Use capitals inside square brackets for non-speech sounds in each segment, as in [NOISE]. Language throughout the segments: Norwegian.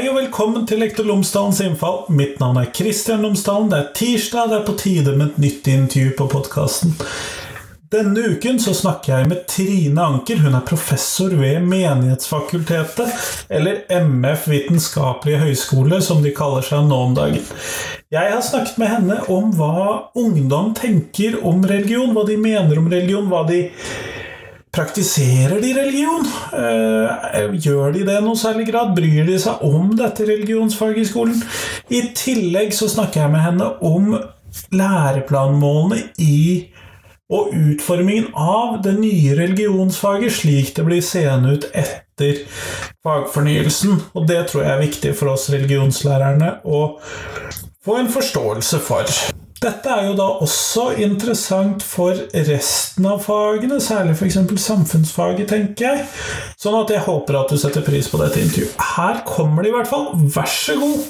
Hei og velkommen til Lektor Lomsdalens innfall. Mitt navn er Kristian Lomsdalen. Det er tirsdag, det er på tide med et nytt intervju på podkasten. Denne uken så snakker jeg med Trine Anker. Hun er professor ved Menighetsfakultetet, eller MF Vitenskapelige høgskole, som de kaller seg nå om dagen. Jeg har snakket med henne om hva ungdom tenker om religion, hva de mener om religion, hva de Praktiserer de religion? Eh, gjør de det i noe særlig grad? Bryr de seg om dette religionsfaget i skolen? I tillegg så snakker jeg med henne om læreplanmålene i og utformingen av det nye religionsfaget slik det blir seende ut etter fagfornyelsen. Og det tror jeg er viktig for oss religionslærerne å få en forståelse for. Dette er jo da også interessant for resten av fagene, særlig f.eks. samfunnsfaget, tenker jeg. Sånn at jeg håper at du setter pris på dette intervjuet. Her kommer det i hvert fall. Vær så god!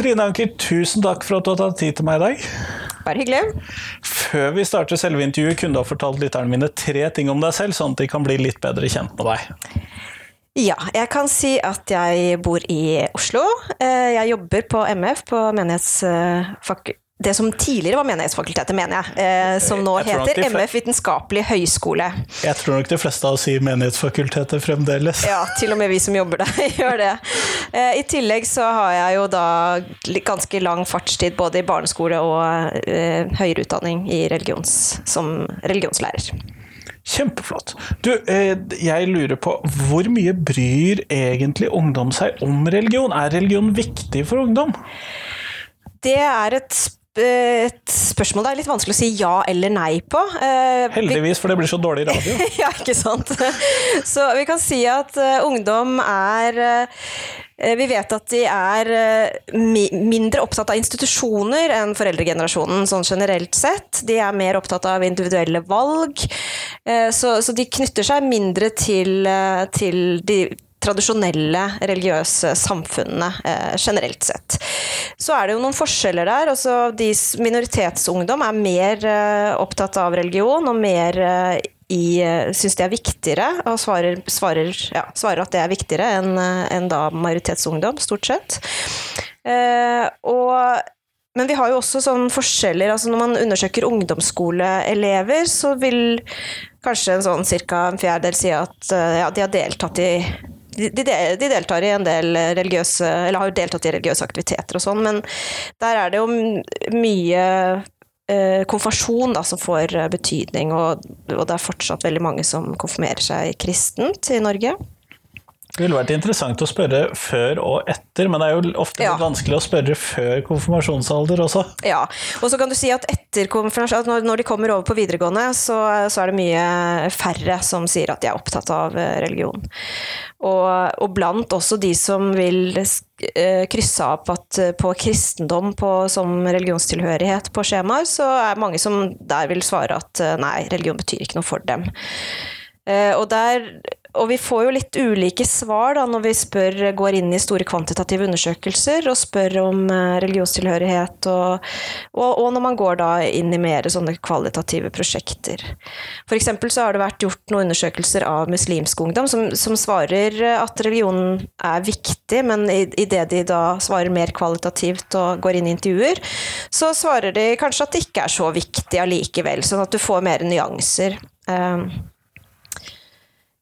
Trine Anker, tusen takk for at du har tatt tid til meg i dag. Bare hyggelig. Før vi starter selve intervjuet, kunne du ha fortalt lytterne mine tre ting om deg selv, sånn at de kan bli litt bedre kjent med deg. Ja, jeg kan si at jeg bor i Oslo. Eh, jeg jobber på MF, på menighetsfak det som tidligere var Menighetsfakultetet, mener jeg. Eh, som nå Jeg heter MF Vitenskapelig høgskole. Jeg tror nok de fleste av oss sier Menighetsfakultetet fremdeles. Ja, til og med vi som jobber der, [LAUGHS] gjør det. Eh, I tillegg så har jeg jo da ganske lang fartstid både i barneskole og eh, høyere utdanning i religions, som religionslærer. Kjempeflott. Du, eh, jeg lurer på hvor mye bryr egentlig ungdom seg om religion? Er religion viktig for ungdom? Det er et, sp et spørsmål det er litt vanskelig å si ja eller nei på. Eh, Heldigvis, for det blir så dårlig radio. [LAUGHS] ja, ikke sant. [LAUGHS] Så vi kan si at eh, ungdom er eh, Vi vet at de er eh, mi mindre opptatt av institusjoner enn foreldregenerasjonen sånn generelt sett. De er mer opptatt av individuelle valg. eh, Så, så de knytter seg mindre til, eh, til de tradisjonelle religiøse samfunnene eh, generelt sett. Så er det jo noen forskjeller der. Altså, de minoritetsungdom er mer eh, opptatt av religion og mer eh, i syns det er viktigere, og svarer, svarer, ja, svarer at det er viktigere enn en da majoritetsungdom, stort sett. Eh, og men vi har jo også sånn forskjeller. altså Når man undersøker ungdomsskoleelever, så vil kanskje en sånn ca. en fjerdedel si at eh, ja, de har deltatt i de, de, deltar i en del religiøse Eller har jo deltatt i religiøse aktiviteter og sånn, men der er det jo mye eh, konfirmasjon da, som får betydning, og, og det er fortsatt veldig mange som konfirmerer seg kristent i Norge. Det ville vært interessant å spørre før og etter, men det er jo ofte Ja. vanskelig å spørre før konfirmasjonsalder også. Ja, og så kan du si at etter konfirmasjon, at når, de kommer over på videregående, så, så er det mye færre som sier at de er opptatt av eh, religion. Og, og blant også de som vil eh, krysse av på, på kristendom på, som religionstilhørighet på skjemaer, så er det mange som der vil svare at eh, nei, religion betyr ikke noe for dem. Eh, og, der, og vi får jo litt ulike svar da, når vi spør, går inn i store kvantitative undersøkelser og spør om eh, religionstilhørighet, og, og, og når man går da inn i mer sånne kvalitative prosjekter. For eksempel så har det vært gjort noen undersøkelser av muslimsk ungdom som, som svarer at religionen er viktig, men i, i det de da svarer mer kvalitativt og går inn i intervjuer, så svarer de kanskje at det ikke er så viktig allikevel, sånn at du får mer nyanser. Um,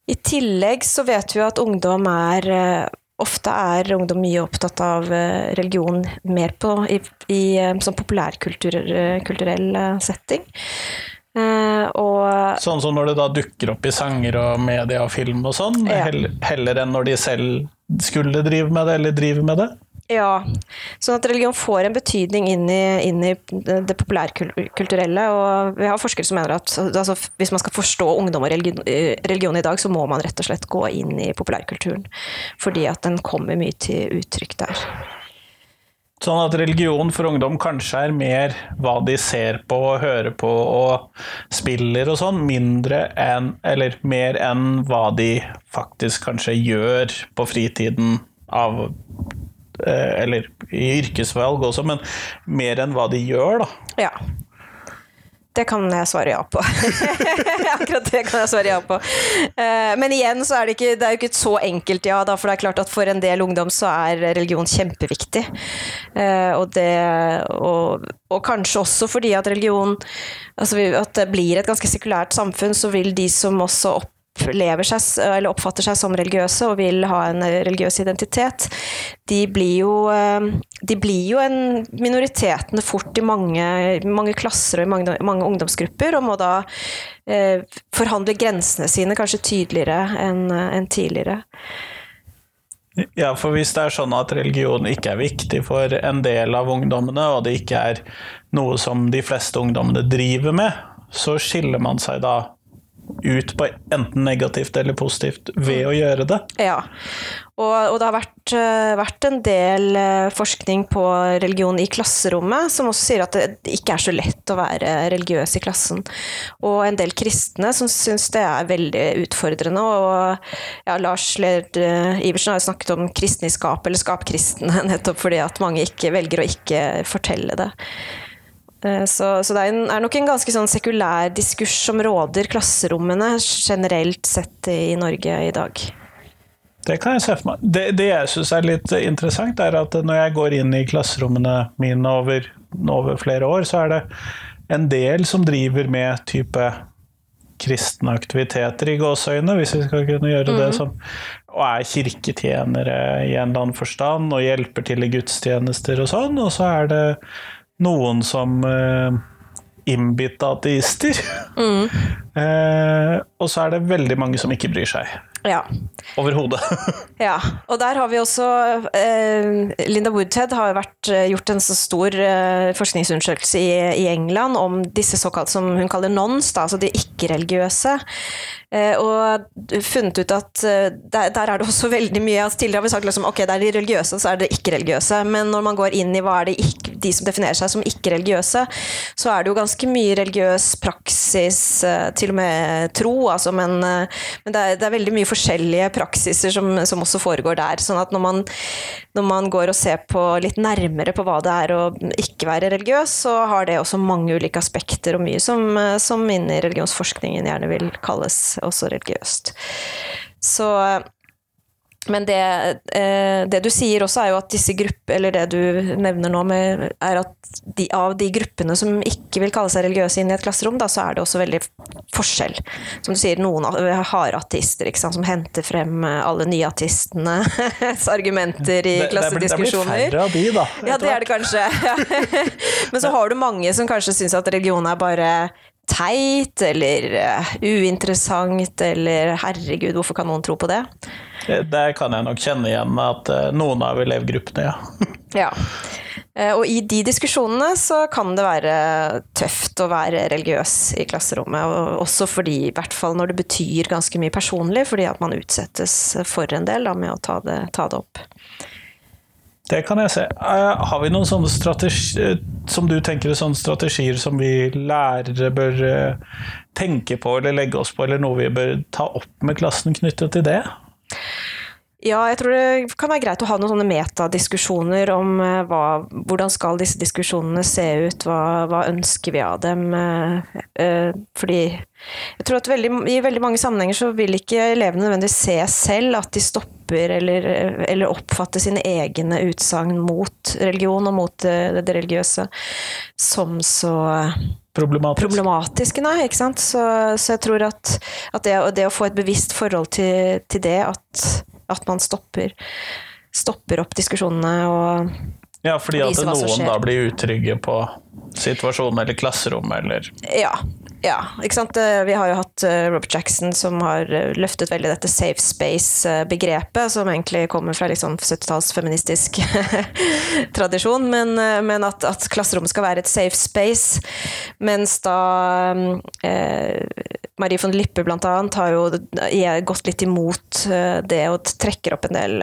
i tillegg så vet vi at ungdom er eh, Ofte er ungdom mye opptatt av eh, religion mer på, i, i eh, sånn populærkulturell setting. Uh, og Sånn som når det da dukker opp i sanger og media og film og sånn, Ja. heller enn når de selv skulle drive med det, eller driver med det. Ja, sånn at religion får en betydning inn i, inn i det populærkulturelle. Og vi har forskere som mener at altså, hvis man skal forstå ungdom og religion, religion i dag, så må man rett og slett gå inn i populærkulturen. Fordi at den kommer mye til uttrykk der. Sånn at religion for ungdom kanskje er mer hva de ser på og hører på og spiller og sånn, mindre enn, eller mer enn hva de faktisk kanskje gjør på fritiden av Eller i yrkesvalg også, men mer enn hva de gjør, da. Ja. Det kan jeg svare ja på. [LAUGHS] Akkurat det kan jeg svare ja på. Eh, men igjen så er det ikke, det er jo ikke et så enkelt ja, da, for det er klart at for en del ungdom så er religion kjempeviktig. Eh, og, det, og, og kanskje også fordi at religion altså At det blir et ganske sekulært samfunn, så vil de som også opp opplever seg, eller oppfatter seg som religiøse og vil ha en religiøs identitet, de blir jo, eh, de blir jo en minoritetene fort i mange, mange klasser og i mange, mange, ungdomsgrupper, og må da eh, forhandle grensene sine kanskje tydeligere enn en tidligere. Ja, for hvis det er sånn at religion ikke er viktig for en del av ungdommene, og det ikke er noe som de fleste ungdommene driver med, så skiller man seg da ut på enten negativt eller positivt ved å gjøre det. Ja, og, og det har vært, eh, vært, en del eh, forskning på religion i klasserommet som også sier at det ikke er så lett å være religiøs i klassen. Og en del kristne som syns det er veldig utfordrende. Og ja, Lars Lerd eh, Iversen har jo snakket om kristne eller skapkristne, [LAUGHS] nettopp fordi at mange ikke velger å ikke fortelle det. Eh, så, så, det er, en, er, nok en ganske sånn sekulær diskurs som råder klasserommene generelt sett i Norge i dag. Det kan jeg se for meg. Det, det jeg syns er litt interessant, er at når jeg går inn i klasserommene mine over, over flere år, så er det en del som driver med type kristne aktiviteter i gåseøyne, hvis vi skal kunne gjøre det sånn. Og er kirketjenere i en eller annen forstand, og hjelper til i gudstjenester og sånn. Og så er det noen som eh, innbitte ateister. Mm. [LAUGHS] eh, og så er det veldig mange som ikke bryr seg. Ja. Overhodet. [LAUGHS] ja. Og der har vi også eh, Linda Woodhead har vært, eh, gjort en så stor eh, forskningsundersøkelse i, i, England om disse såkalt som hun kaller nons, da, altså de ikke-religiøse. Eh, og funnet ut at eh, der, der, er det også [LAUGHS] veldig mye altså Tidligere har vi sagt liksom, ok, det er de religiøse, så er det ikke-religiøse. Men når man går inn i hva er det ikke, de som definerer seg som ikke-religiøse, så er det jo ganske mye religiøs praksis, eh, til og med tro, altså, men, men det, er, det, er, veldig mye forskjellige praksiser som, som også foregår der. sånn at når man, når man, går og ser på litt nærmere på hva det er å ikke være religiøs, så har det også mange ulike aspekter, og mye som, som inni religionsforskningen gjerne vil kalles også religiøst. Så men det, eh, det, du sier også, er jo at disse grupper, eller det du nevner nå, med, er at de, av de gruppene som ikke vil kalle seg religiøse inn i et klasserom, da, så er det også veldig forskjell. Som du sier, noen harde ateister som henter frem alle nyateistenes [LAUGHS] argumenter i det, klassediskusjoner. Det blir færre av de, da. Ja, det er det kanskje. [LAUGHS] Men så har du mange som kanskje syns at religion er bare teit eller uh, uinteressant eller herregud, hvorfor kan noen tro på det? Der kan jeg nok kjenne igjen at uh, noen av elevgruppene, ja. [LAUGHS] ja. Uh, og i de diskusjonene så kan det være tøft å være religiøs i klasserommet. Og også fordi, i hvert fall når det betyr ganske mye personlig, fordi at man utsettes for en del da, med å ta det, ta det opp. Det kan jeg se. Eh, har vi noen sånne strategier som du tenker er sånne strategier som vi lærere bør eh, tenke på eller legge oss på, eller noe vi bør ta opp med klassen knyttet til det? Ja, jeg tror det kan være greit å ha noen sånne metadiskusjoner om eh, hva, hvordan skal disse diskusjonene se ut, hva, hva ønsker vi av dem. Fordi jeg tror at veldig, i veldig mange sammenhenger så vil ikke elevene nødvendigvis se selv at de stopper eller, eller oppfatter sine egne utsagn mot religion og mot det, det religiøse som så Problematisk. problematiske. Nei, ikke sant? Så, så jeg tror at, at det, det, å få et bevisst forhold til, til det, at, at, man stopper, stopper opp diskusjonene og ja, fordi at noen da blir utrygge på situasjonen eller klasserommet, eller Ja. Ja ikke sant? Eh, vi har jo hatt eh, Robert Jackson som har eh, løftet veldig dette safe space-begrepet, som egentlig kommer fra liksom 70-tallsfeministisk [LAUGHS] tradisjon, men, men at, at, klasserommet skal være et safe space. Mens da eh, Marie von Lippe blant annet har jo gått litt imot det og trekker opp en del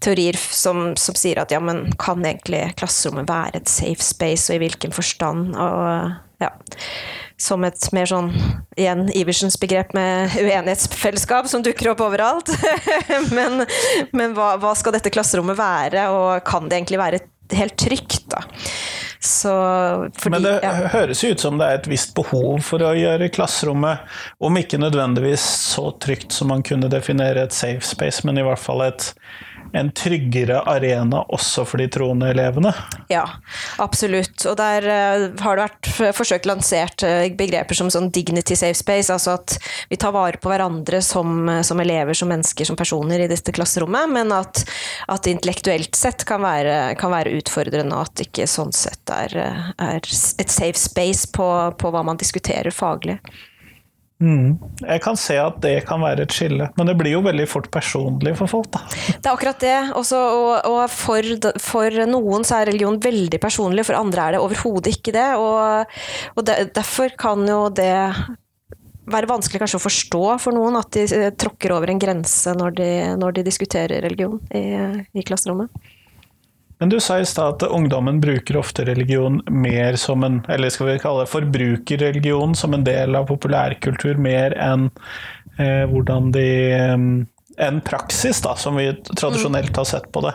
teorier som, som, sier at ja, men kan egentlig klasserommet være et safe space, og i hvilken forstand? Og, ja. som et mer sånn igjen Iversens begrep med uenighetsfellesskap som dukker opp overalt. [LAUGHS] men, men hva, hva, skal dette klasserommet være, og kan det egentlig være helt trygt, da? Så, fordi, men det ja. høres ut som det er et visst behov for å gjøre klasserommet, om ikke nødvendigvis så trygt som man kunne definere et safe space, men i hvert fall et en tryggere arena også for de troende elevene? Ja, absolutt. Og der uh, har det vært forsøkt lansert uh, begreper som sånn dignity safe space, altså at vi tar vare på hverandre som, som elever, som mennesker, som personer i dette klasserommet, men at, at intellektuelt sett kan være, kan være, utfordrende, og at det ikke sånn sett er, er et safe space på, på hva man diskuterer faglig. Mm. Jeg kan se at det kan være et skille, men det blir jo veldig fort personlig for folk. da. Det er akkurat det. Også, og, og for, for, noen så er religion veldig personlig, for andre er det overhodet ikke det. Og, og de, derfor kan jo det være vanskelig kanskje å forstå for noen at de eh, tråkker over en grense når de, når de diskuterer religion i, i klasserommet. Men du sa i stad at ungdommen bruker ofte religion mer som en Eller skal vi kalle det forbrukerreligion som en del av populærkultur, mer enn eh, hvordan de En praksis, da, som vi tradisjonelt har sett på det.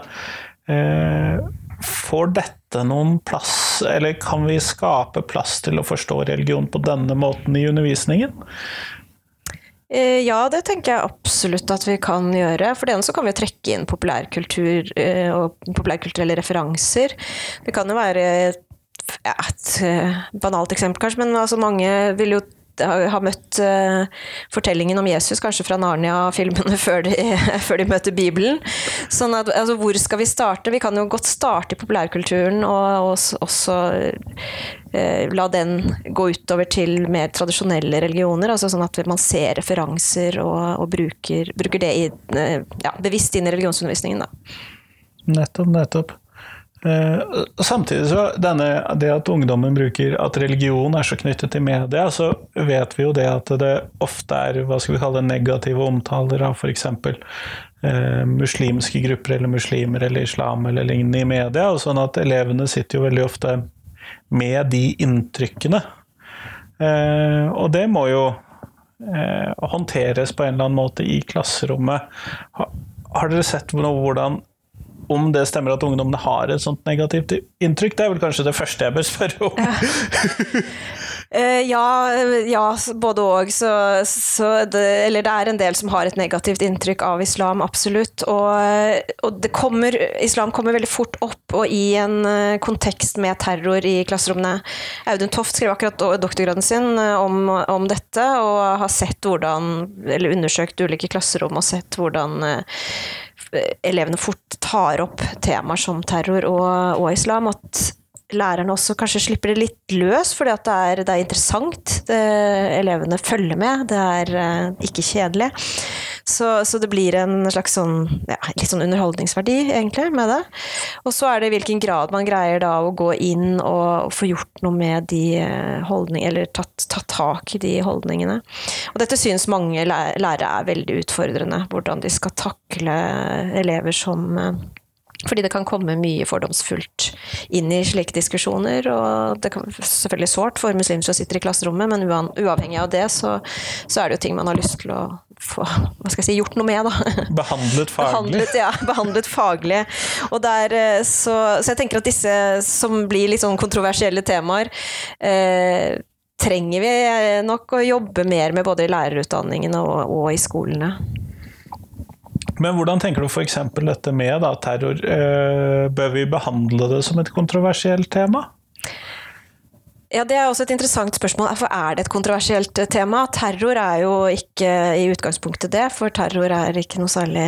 Eh, får dette noen plass, eller kan vi skape plass til å forstå religion på denne måten i undervisningen? Eh, ja, det tenker jeg absolutt at vi kan gjøre. For det ene så kan vi trekke inn populærkultur eh, og populærkulturelle referanser. Det kan jo være et eh, banalt eksempel, kanskje, men altså mange vil jo har møtt uh, fortellingen om Jesus, kanskje fra Narnia-filmene, [LAUGHS] før, før, de møter Bibelen. Sånn at, altså, hvor skal vi starte? Vi kan jo godt starte i populærkulturen, og, og også uh, la den gå utover til mer tradisjonelle religioner. altså Sånn at man ser referanser og, og bruker, bruker, det i, uh, ja, bevisst inn i religionsundervisningen. Da. Nettopp, nettopp. Uh, samtidig så denne, det at ungdommen bruker at religion er så knyttet til media, så vet vi jo det at det ofte er hva skal vi kalle negative omtaler av f.eks. Uh, eh, muslimske grupper eller muslimer eller islam eller lignende i media. og sånn at elevene sitter jo veldig ofte med de inntrykkene. Uh, og det må jo håndteres på en eller annen måte i klasserommet. Har, har dere sett noe hvordan om det stemmer at ungdommene har et sånt negativt inntrykk. Det er vel kanskje det første jeg bør spørre om. [LAUGHS] Eh, ja, ja, både òg. Eller det er en del som har et negativt inntrykk av islam, absolutt. Og, og kommer, islam kommer veldig fort opp, og i en eh, kontekst med terror i klasserommene. Audun Toft skrev akkurat doktorgraden sin eh, om, om dette, og har sett hvordan, eller undersøkt ulike klasserom og sett hvordan elevene fort tar opp temaer som terror og, og islam, at lærerne også kanskje slipper det litt løs, fordi det er, det er, interessant. Det, elevene følger med, det er uh, ikke kjedelig. Så, så, det blir en slags sånn, ja, litt sånn underholdningsverdi, egentlig, med det. Og så er det i hvilken grad man greier da å gå inn og, få gjort noe med de eh, holdningene, eller tatt, tatt, tak i de holdningene. Og dette synes mange lærere er veldig utfordrende, hvordan de skal takle elever som uh, fordi det kan komme mye fordomsfullt inn i slike diskusjoner. Og det kan selvfølgelig sårt for muslimer som sitter i klasserommet, men uavhengig av det, så, så, er det jo ting man har lyst til å hva skal jeg si, gjort noe med. Da. Behandlet faglig. Behandlet, ja, behandlet faglig. Og der, eh, så, så, jeg tenker at disse som blir litt sånn kontroversielle temaer, eh, trenger vi nok å jobbe mer med både i lærerutdanningen og, og i skolene. Men hvordan tenker du f.eks. dette med da, terror? Eh, bør vi behandle det som et kontroversielt tema? Ja, Det er også et interessant spørsmål. For er det et kontroversielt tema? Terror er jo ikke i utgangspunktet det, for terror er ikke noe særlig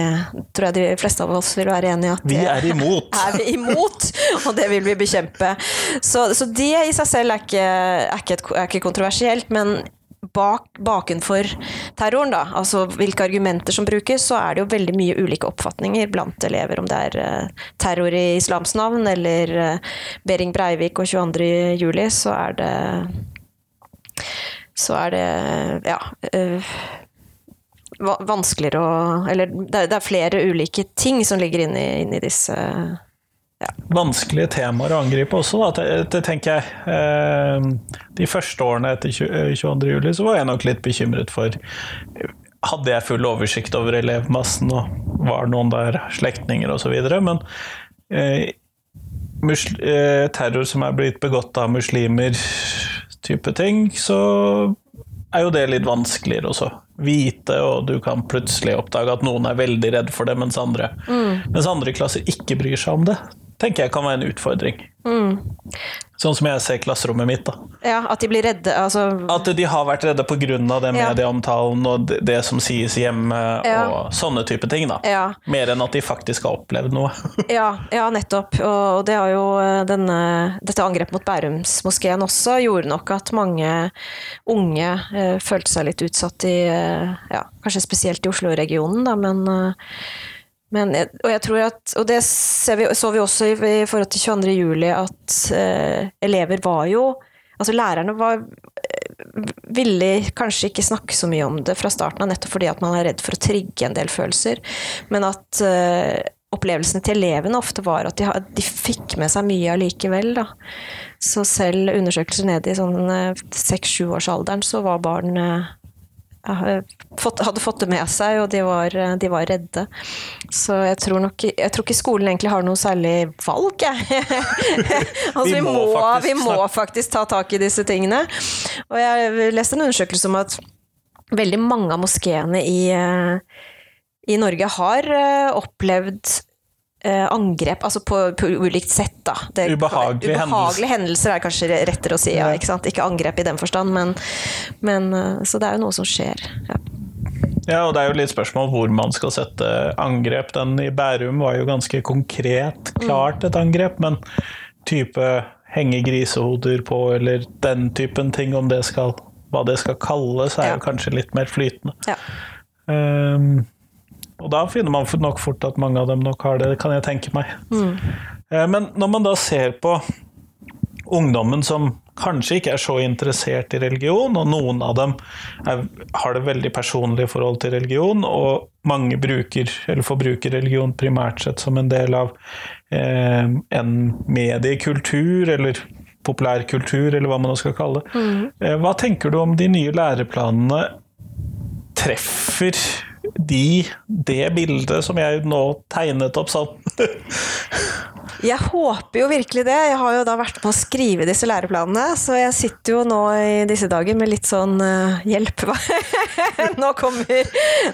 Tror jeg de fleste av oss vil være enig i at Vi er imot! [LAUGHS] er vi imot, og det vil vi bekjempe. Så, så det i seg selv er ikke, er ikke, et, er ikke kontroversielt, men bak, bakenfor terroren, da, altså hvilke argumenter som brukes, så er det jo veldig mye ulike oppfatninger blant elever, om det er uh, terror i islams navn eller uh, Behring Breivik og 22. juli, så er det Så er det ja uh, vanskeligere å Eller det er, er, flere ulike ting som ligger inni, i disse vanskelige temaer å angripe også, da. Det, tenker jeg. Eh, de første årene etter 22. juli så var jeg nok litt bekymret for Hadde jeg full oversikt over elevmassen, og var noen der slektninger osv., men eh, eh, terror som er blitt begått av muslimer, type ting, så er jo det litt vanskeligere også. Vite, og du kan plutselig oppdage at noen er veldig redd for det, mens andre, mm. mens andre klasser ikke bryr seg om det tenker jeg kan være en utfordring. Mm. Sånn som jeg ser klasserommet mitt. da. Ja, At de blir redde? Altså... At de har vært redde pga. den ja. medieomtalen og det som sies hjemme, ja. og sånne type ting. da. Ja. Mer enn at de faktisk har opplevd noe. [LAUGHS] ja, ja, nettopp. Og det har jo eh, denne, dette angrepet mot Bærumsmoskeen også gjorde nok at mange unge eh, følte seg litt utsatt i eh, ja, Kanskje spesielt i Oslo-regionen, da, men eh, men, og jeg tror at, og det vi, så vi også i, i, forhold til 22. juli, at eh, elever var jo Altså lærerne var eh, ville kanskje ikke snakke så mye om det fra starten av, nettopp fordi at man er redd for å trigge en del følelser. Men at eh, opplevelsene til elevene ofte var at de, de fikk med seg mye allikevel. Da. Så selv undersøkelser nede i sånn eh, seks-sjuårsalderen, så var barn eh, hadde fått det med seg, og de var, de var redde. Så jeg tror nok Jeg tror ikke skolen egentlig har noe særlig valg, jeg. [LAUGHS] altså, vi, må, vi, må faktisk, vi må faktisk ta tak i disse tingene. Og jeg leste en undersøkelse om at veldig mange av moskeene i, eh, i Norge har eh, opplevd angrep, altså på, på, ulikt sett, da. Det, ubehagelige, ubehagelige hendelser. er kanskje rettere å si, ja, ikke, ikke angrep i den forstand, men, men, eh, Så det er jo noe som skjer. Ja. ja. og det er jo litt spørsmål hvor man skal sette angrep. Den i Bærum var jo ganske konkret klart et angrep, men type henge grisehoder på, eller den typen ting, om det skal, hva det skal kalles, er ja. jo kanskje litt mer flytende. Ja. Um, og da finner man nok fort at mange av dem nok har det, kan jeg tenke meg. Mm. Eh, men når man da ser på ungdommen som kanskje ikke er så interessert i religion, og noen av dem er, har det veldig personlige forhold til religion, og mange bruker, eller forbruker religion primært sett som en del av eh, en mediekultur, eller populærkultur, eller hva man nå skal kalle det. Mm. Eh, hva tenker du om de nye læreplanene treffer de, det bildet som jeg nå tegnet opp sånn. [LAUGHS] jeg håper jo virkelig det. Jeg har jo da vært med å skrive disse læreplanene, så jeg sitter jo nå i disse dager med litt sånn uh, hjelp. [LAUGHS] nå, kommer,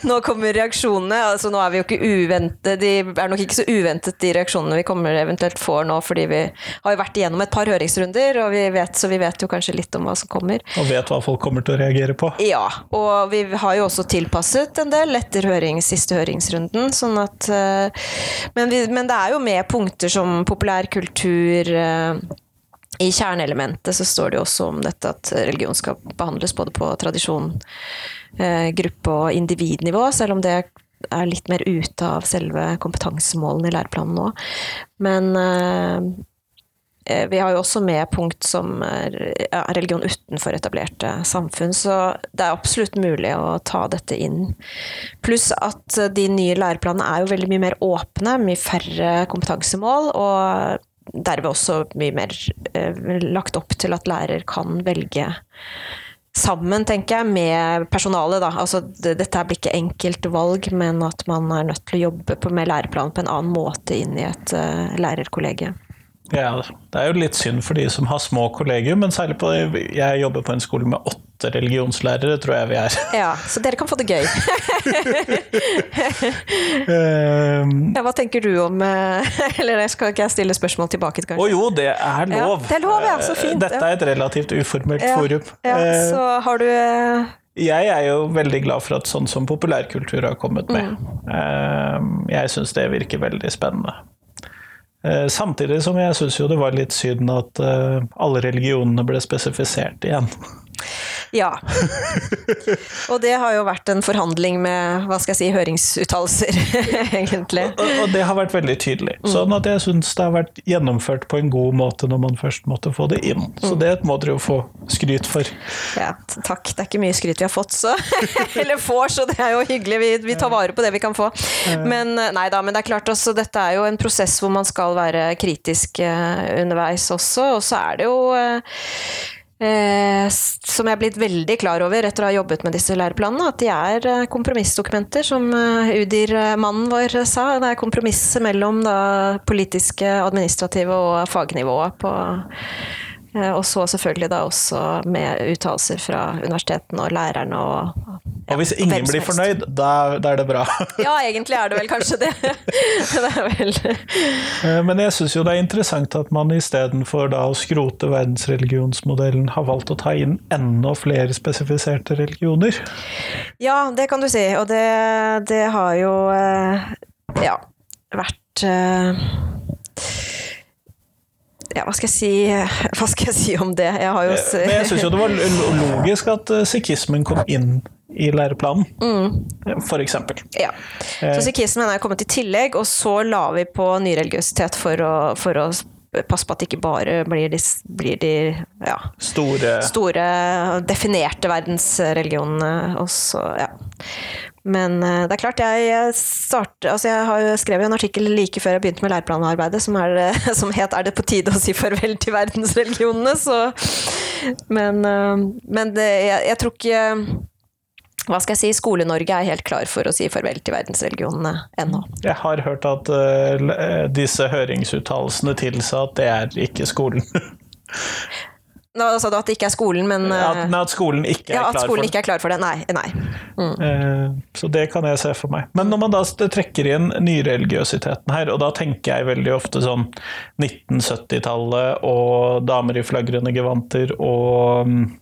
nå, kommer, reaksjonene. Altså nå er vi jo ikke uventet, de er nok ikke så uventet de reaksjonene vi kommer eventuelt får nå, fordi vi har jo vært igjennom et par høringsrunder, og vi vet, så vi vet jo kanskje litt om hva som kommer. Og vet hva folk kommer til å reagere på. Ja, og vi har jo også tilpasset en del etter høring, siste høringsrunden. Sånn at, uh, men, vi, men, det er jo med punkter som populærkultur kultur i kjerneelementet så står det jo også om dette at religion skal behandles både på tradisjon, eh, gruppe- og individnivå, selv om det er litt mer ute av selve kompetansemålene i læreplanen nå. Men Eh, vi har jo også med punkt som religion utenfor etablerte samfunn, så det er absolutt mulig å ta dette inn. Pluss at de nye læreplanene er jo veldig mye mer åpne, mye færre kompetansemål, og derved også mye mer eh, lagt opp til at lærer kan velge sammen, tenker jeg, med personalet. Da. Altså, dette blir ikke enkelt valg, men at man er nødt til å jobbe med læreplanen på en annen måte inn i et uh, lærerkollegie. Ja, det er jo litt synd for de som har små kollegium, men særlig på Jeg jobber på en skole med åtte religionslærere, tror jeg vi er. [LAUGHS] Ja, så dere kan få det gøy. um, [LAUGHS] ja, hva tenker du om eh, [LAUGHS] Eller skal ikke jeg stille spørsmål tilbake? Å jo, det er lov. Ja, det er lov, ja, så fint. Dette er et relativt uformelt ja, forum. Ja, eh, så har du eh, jeg er jo veldig glad for at sånn som populærkultur har kommet med. Mm. Ehm, jeg syns det virker veldig spennende. Eh, samtidig som jeg syns jo det var litt synd at eh, alle religionene ble spesifisert igjen. [LAUGHS] Ja. Og det har jo vært en forhandling med hva skal jeg si, høringsuttalelser, [LAUGHS] egentlig. Og, og det har vært veldig tydelig. Sånn at jeg syns det har vært gjennomført på en god måte når man først måtte få det inn. Så det må dere jo få skryt for. Ja, takk. Det er ikke mye skryt vi har fått, så. [LAUGHS] Eller får, så det er jo hyggelig. Vi, vi tar vare på det vi kan få. Men eh, nei da, men det er klart også, dette er jo en prosess hvor man skal være kritisk eh, underveis også, og så er det jo eh, Eh, som jeg er blitt veldig klar over etter å ha jobbet med disse læreplanene, at de er eh, kompromissdokumenter, som eh, Udir-mannen vår sa. Det er kompromisset mellom da, politiske, administrative og fagnivået på eh, og så selvfølgelig da også med uttalelser fra universitetene og lærerne og Og hvis ingen blir fornøyd, da, da er det bra. [LAUGHS] Ja, egentlig er det vel kanskje det. [LAUGHS] det vel Eh, Men jeg syns jo det er interessant at man istedenfor å skrote verdensreligionsmodellen, har valgt å ta inn enda flere spesifiserte religioner. Ja, det kan du si. Og det, det har jo eh, ja, vært eh, ja, hva skal jeg si [LAUGHS] Hva skal jeg si om det? Jeg har jo s- Men jeg syns jo det var [LAUGHS] logisk at eh, sikhismen kom inn i læreplanen, for eksempel. Ja. Så sikhismen er kommet i tillegg, og så la vi på nyreligiøsitet for å, for å passe på at det ikke bare blir de, blir de ja, Store store, definerte verdensreligionene også, ja. Men eh, det er klart, jeg start, altså jeg har skrevet en artikkel like før jeg begynte med læreplanarbeidet, som, er, [LAUGHS] som het 'Er det på tide å si farvel til verdensreligionene?' Så, men eh, men det, jeg, jeg tror ikke hva skal jeg si, Skole-Norge er helt klar for å si farvel til verdensreligionene ennå. Jeg har hørt at uh, disse høringsuttalelsene tilsa at det er ikke skolen. [LAUGHS] Nå sa du at det ikke er skolen, men At, eh, nei, at skolen ikke er ja, at klar for det. ikke er klar for det. Nei. nei. Mm. Så det kan jeg se for meg. Men når man da trekker inn nyreligiøsiteten her, og da tenker jeg veldig ofte sånn 1970-tallet og damer i flagrende gevanter og mm, eh,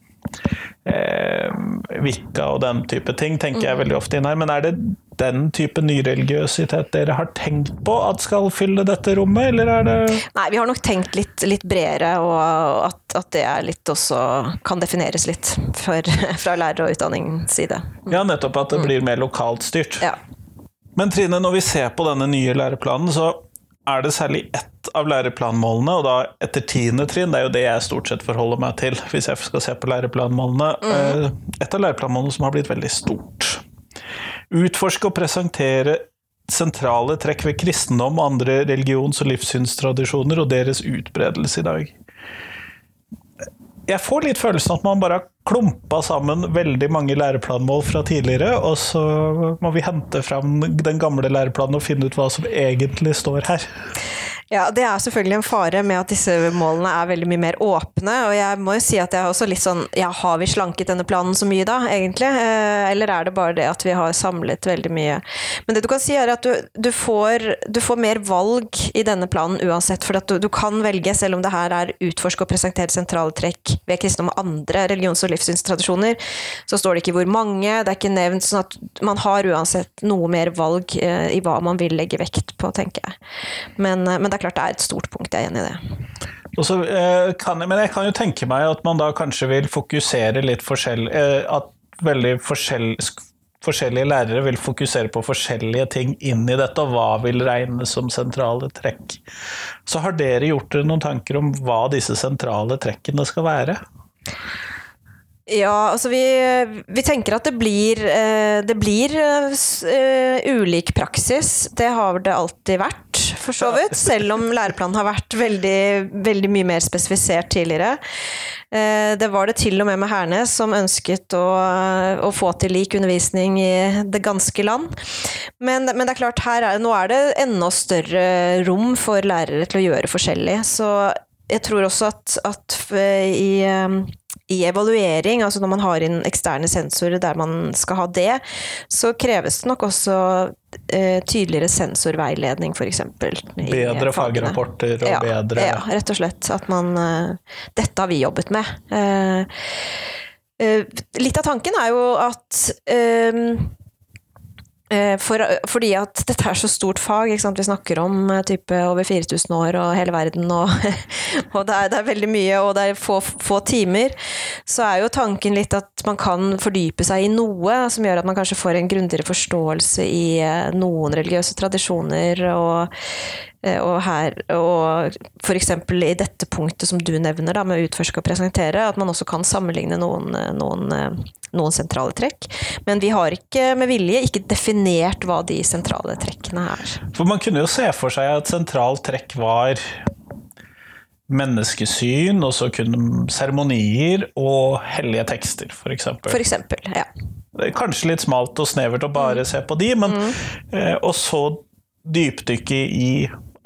Wicca og den type ting, tenker jeg veldig ofte inn her. Men er det den type nyreligiøsitet dere har tenkt på at skal fylle dette rommet, eller er det Nei, vi har nok tenkt litt, litt bredere, og at, at det er litt også kan defineres litt for, [LAUGHS] fra lærer- og utdanningens side. Ja, nettopp at det blir mer lokalt styrt. Ja. Men Trine, når vi ser på denne nye læreplanen, så er det særlig ett av læreplanmålene, og da etter tiende trinn, det er jo det jeg stort sett forholder meg til hvis jeg skal se på læreplanmålene, mm. et av læreplanmålene som har blitt veldig stort. Utforske og presentere sentrale trekk ved kristendom og andre religions- og livssynstradisjoner og deres utbredelse i dag. Jeg får litt følelsen at man bare har klumpa sammen veldig mange læreplanmål fra tidligere, og så må vi hente fram den gamle læreplanen og finne ut hva som egentlig står her. Ja, det er selvfølgelig en fare med at disse målene er veldig mye mer åpne. Og jeg må jo si at jeg er også litt sånn Ja, har vi slanket denne planen så mye da, egentlig? Eh, Eller er det bare det at vi har samlet veldig mye? Men det du kan si, er at du, du, får, du får mer valg i denne planen uansett. For du, du kan velge, selv om det her er utforske og presentere sentrale trekk ved kristendom og andre religions- og livssynstradisjoner, så står det ikke hvor mange, det er ikke nevnt. sånn at man har uansett noe mer valg eh, i hva man vil legge vekt på, tenker jeg. Men, eh, men det er klart det er et stort punkt, jeg er enig i det. Også, eh, kan men jeg kan jo tenke meg at man da kanskje vil fokusere litt forskjellig eh, At veldig forskjell, forskjellige lærere vil fokusere på forskjellige ting inn i dette, og hva vil regnes som sentrale trekk. Så har dere gjort dere noen tanker om hva disse sentrale trekkene skal være? Ja, altså vi, vi tenker at det blir, eh, det blir ulik praksis. Det har det alltid vært, for så vidt. Selv om læreplanen har vært veldig, veldig mye mer spesifisert tidligere. Eh, Det var det til og med med Hernes, som ønsket å, å få til lik undervisning i det ganske land. Men, men det er klart, er, nå er det enda større rom for lærere til å gjøre forskjellig. Så jeg tror også at, at i, um, i evaluering, altså når man har inn eksterne sensorer der man skal ha det, så kreves det nok også eh, tydeligere sensorveiledning, f.eks. Bedre fagrapporter og ja, bedre Ja, rett og slett. At man eh, Dette har vi jobbet med. Eh, eh, litt av tanken er jo at eh, For, fordi at dette er så stort fag. Vi snakker om eh, type over 4000 år og hele verden, og, [LAUGHS] og det, er, det er veldig mye, og det er få, få timer. Så er jo tanken litt at man kan fordype seg i noe som gjør at man kanskje får en grundigere forståelse i eh, noen religiøse tradisjoner, og, eh, og her Og f.eks. i dette punktet som du nevner, da, med å utforske og presentere, at man også kan sammenligne noen, eh, noen, eh, noen sentrale trekk. Men vi har ikke med vilje ikke definert hva de sentrale trekkene er. For man kunne jo se for seg at sentralt trekk var menneskesyn, og så kunne seremonier og hellige tekster. For eksempel, ja. Er Kanskje litt smalt og snevert å bare se på de, men eh, og så dypdykke i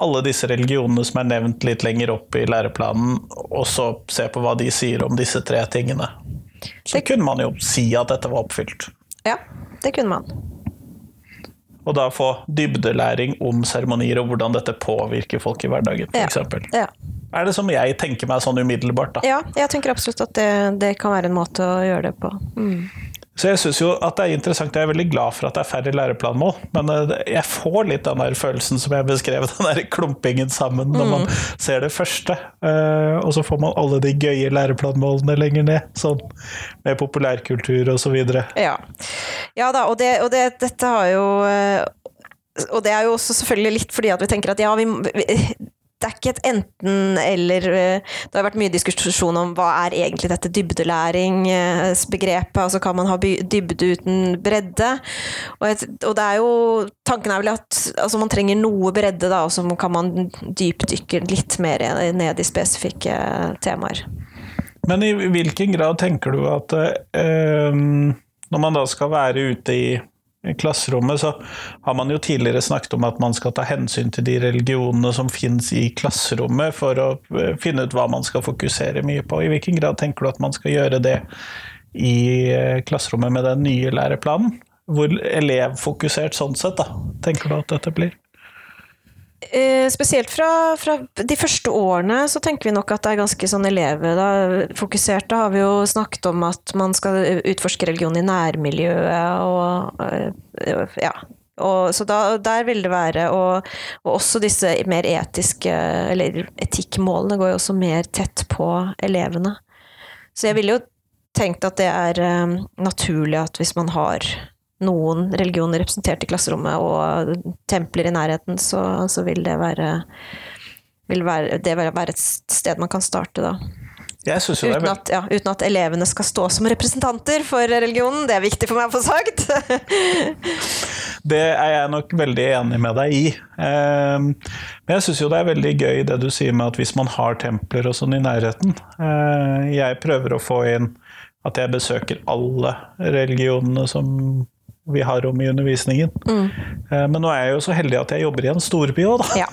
alle disse religionene som er nevnt litt lenger opp i læreplanen, og så se på hva de sier om disse tre tingene. Så Det- kunne man jo si at dette var oppfylt. Ja, det kunne man. Og da få dybdelæring om seremonier og hvordan dette påvirker folk i hverdagen, Ja. f.eks. Ja. Er det som jeg tenker meg sånn umiddelbart, da. ja, jeg tenker absolutt at det, det kan være en måte å gjøre det på. Mm. Så jeg syns jo at det er interessant, jeg er veldig glad for at det er færre læreplanmål, men eh, jeg får litt den der følelsen som jeg beskrev, [LAUGHS] den der klumpingen sammen når man ser det første, eh, og så får man alle de gøye læreplanmålene lenger ned, sånn med populærkultur og så videre. Ja. ja da, og, det, og det, dette har jo eh, Og det er jo også selvfølgelig litt fordi at vi tenker at ja, vi det er ikke et enten-eller. eh, Det har vært mye diskusjon om hva er egentlig dette dybdelæringsbegrepet. Altså kan man ha dybde uten bredde? Og, et, og det er jo Tanken er vel at altså man trenger noe bredde, da, og så kan man dypdykke litt mer ned i spesifikke temaer. Men i hvilken grad tenker du at eh, når man da skal være ute i klasserommet, så har man jo tidligere snakket om at man skal ta hensyn til de religionene som finnes i klasserommet, for å eh, finne ut hva man skal fokusere mye på. I hvilken grad tenker du at man skal gjøre det i eh, klasserommet med den nye læreplanen? Hvor elevfokusert sånn sett, da, tenker du at dette blir? Eh, spesielt fra, fra de første årene så tenker vi nok at det er ganske sånn elevfokusert. Da har vi jo snakket om at man skal utforske religion i nærmiljøet og eh, ja. Og, så da, der vil det være, og, og også disse mer etiske, eller etikkmålene går jo også mer tett på elevene. Så jeg ville jo tenkt at det er um, naturlig at hvis man har noen religioner representert i klasserommet og templer i nærheten, så, så vil det være vil være, det være et sted man kan starte, da. Uten at, ja, uten at elevene skal stå som representanter for religionen. Det er viktig for meg å få sagt. [LAUGHS] Det er jeg nok veldig enig med deg i. Ehm, Men jeg syns jo det er veldig gøy det du sier med at hvis man har templer og sånn i nærheten eh, Jeg prøver å få inn at jeg besøker alle religionene som vi har om i undervisningen. Eh, Men nå er jeg jo så heldig at jeg jobber i en storby òg, da. ja.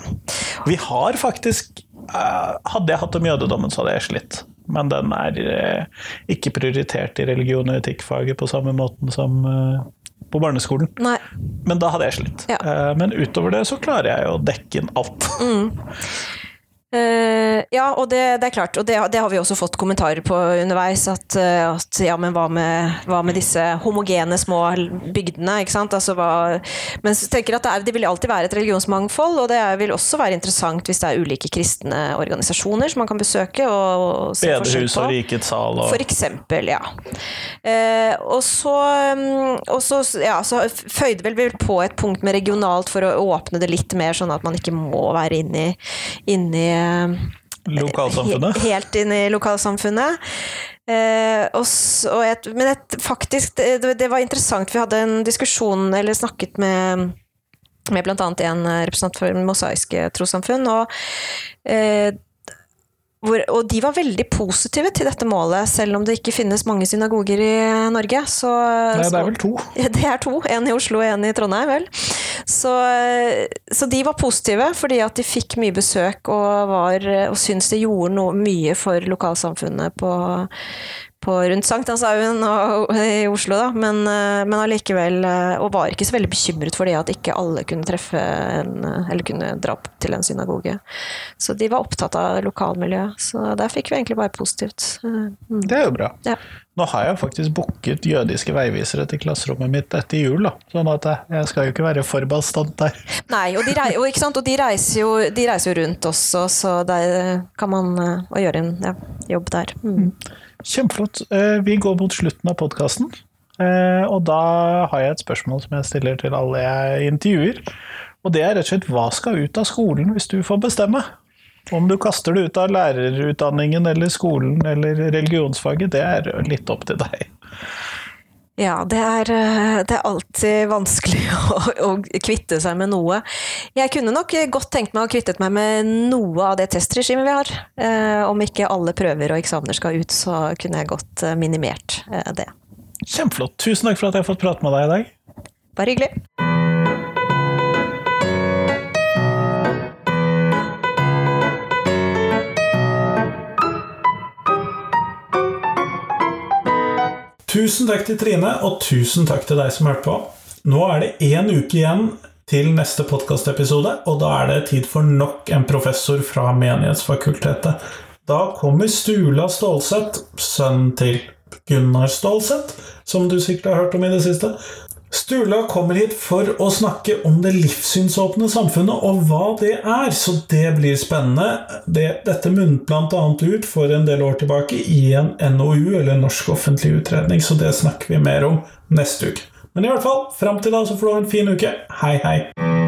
Vi har faktisk eh, Hadde jeg hatt om jødedommen, så hadde jeg slitt. Men den er eh, ikke prioritert i religion og etikkfaget på samme måten som på barneskolen. Nei. Men da hadde jeg slitt. Ja. Men utover det så klarer jeg å dekke inn alt. Eh, ja, og det, det er klart, og det, det har vi også fått kommentarer på underveis, at, eh, at ja, men hva med, hva med disse homogene små bygdene, ikke sant? Altså, hva, men så tenker at det, er, det vil alltid være et religionsmangfold, og det vil også være interessant hvis det er ulike kristne organisasjoner som man kan besøke og, og se Bedehus og Rikets sal og For eksempel, ja. Uh, og så, mm, og så, ja, så føyde vel vi på et punkt med regionalt for å åpne det litt mer, sånn at man ikke må være inne i, inne i eh, lokalsamfunnet. he- Helt inn i lokalsamfunnet. Eh, og så, og men et, faktisk, det, det var interessant. Vi hadde en diskusjon, eller snakket med med bl.a. en representant for mosaiske trossamfunn. Og, eh, hvor, og de var veldig positive til dette målet, selv om det ikke finnes mange synagoger i Norge. Så, Nei, det er vel to. det er to. En i Oslo og en i Trondheim, vel. Så, så de var positive, fordi at de fikk mye besøk og, var, og syntes det gjorde noe, mye for lokalsamfunnet på, på rundt Sankthanshaugen i Oslo, da. Men, eh, men allikevel eh, Og var ikke så veldig bekymret for det at ikke alle kunne treffe en, eller kunne dra opp til en synagoge. Så de var opptatt av lokalmiljøet. Så der fikk vi egentlig bare positivt. Eh, mm. Det er jo bra. Ja. Nå har jeg faktisk booket jødiske veivisere til klasserommet mitt etter jul, da. Sånn at jeg- skal jo ikke være for bastant der. [LAUGHS] Nei, og de, rei, og, ikke sant? og de, reiser jo, de reiser jo rundt også, så der kan man eh, og gjøre en ja, jobb der. Mm. Kjempeflott. Eh, Vi går mot slutten av podkasten. Og da har jeg et spørsmål som jeg stiller til alle jeg intervjuer. Og det er rett og slett hva skal ut av skolen hvis du får bestemme? Om du kaster det ut av lærerutdanningen eller skolen eller religionsfaget, det er litt opp til deg. Ja, det er, eh, det er alltid vanskelig [LAUGHS] å, å kvitte seg med noe. Jeg kunne nok godt tenkt meg å kvittet meg med noe av det testregimet vi har. Eh, om ikke alle prøver og eksamener skal ut, så kunne jeg godt eh, minimert eh, det. Kjempeflott. Tusen takk for at jeg har fått prate med deg i dag. Bare hyggelig. Tusen takk til Trine, og tusen takk til deg som hørte på. Nå er det én uke igjen til neste podkastepisode, og da er det tid for nok en professor fra Menighetsfakultetet. Da kommer Stula Stålseth, sønnen til Gunnar Stålseth, som du sikkert har hørt om i det siste. Stula kommer hit for å snakke om det livssynsåpne samfunnet og hva det er, så det blir spennende. Det, dette munnet bl.a. ut for en del år tilbake i en NOU, eller Norsk offentlig utredning, så det snakker vi mer om neste uke. Men i hvert fall, fram til da så får du ha en fin uke. Hei, hei!